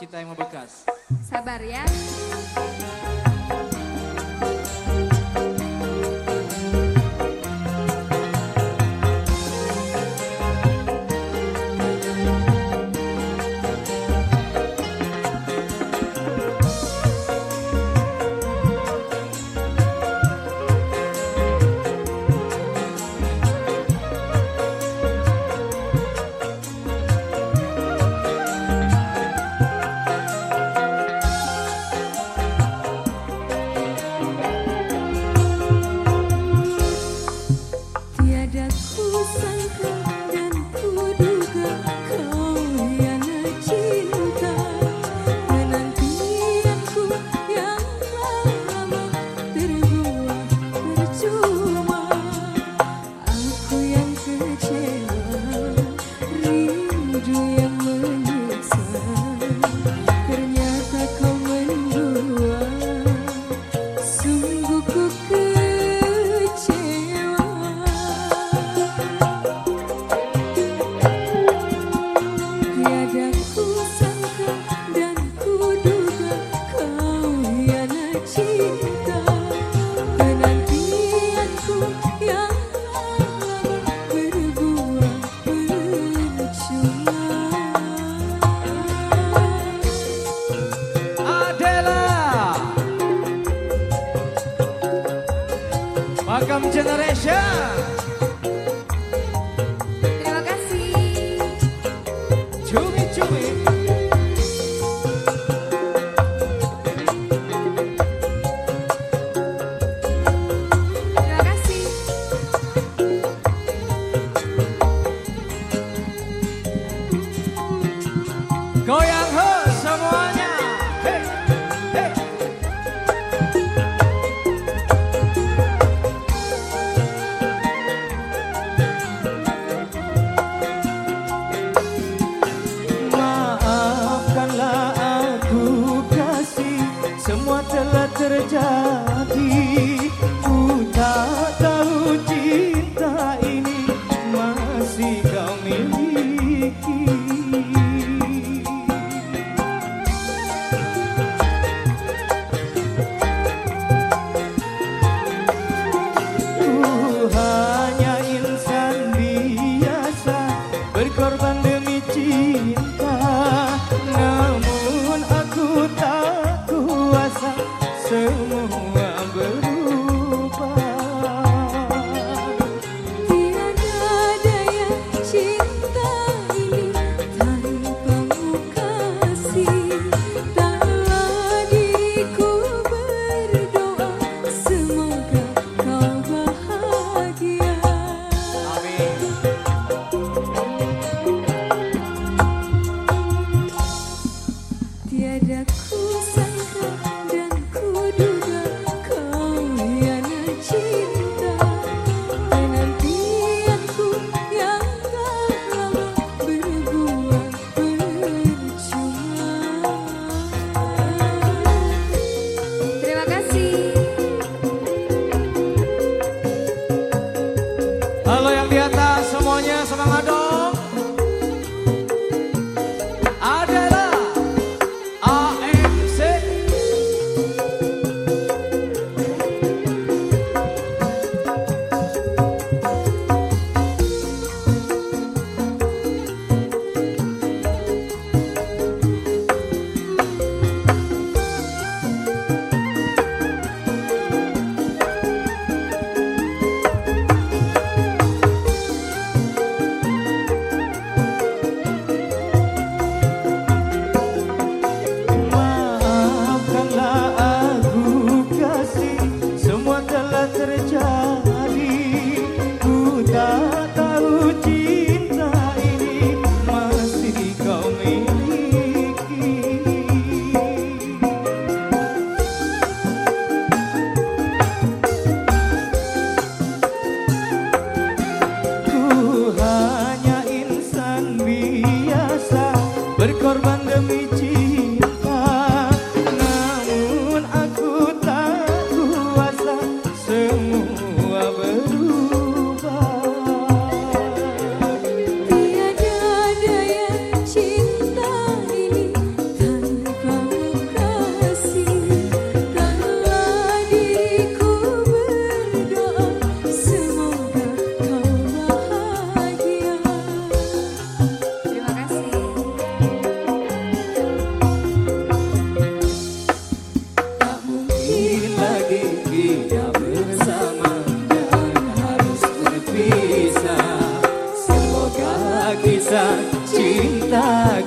Cinta yang membekas. Sabar ya. Welcome Generation. Terima kasih. Cumi cumi. Terima kasih. Goyang ho. semua telah terjadi I'm good.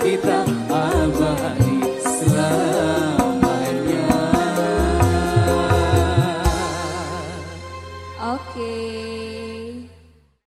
Kita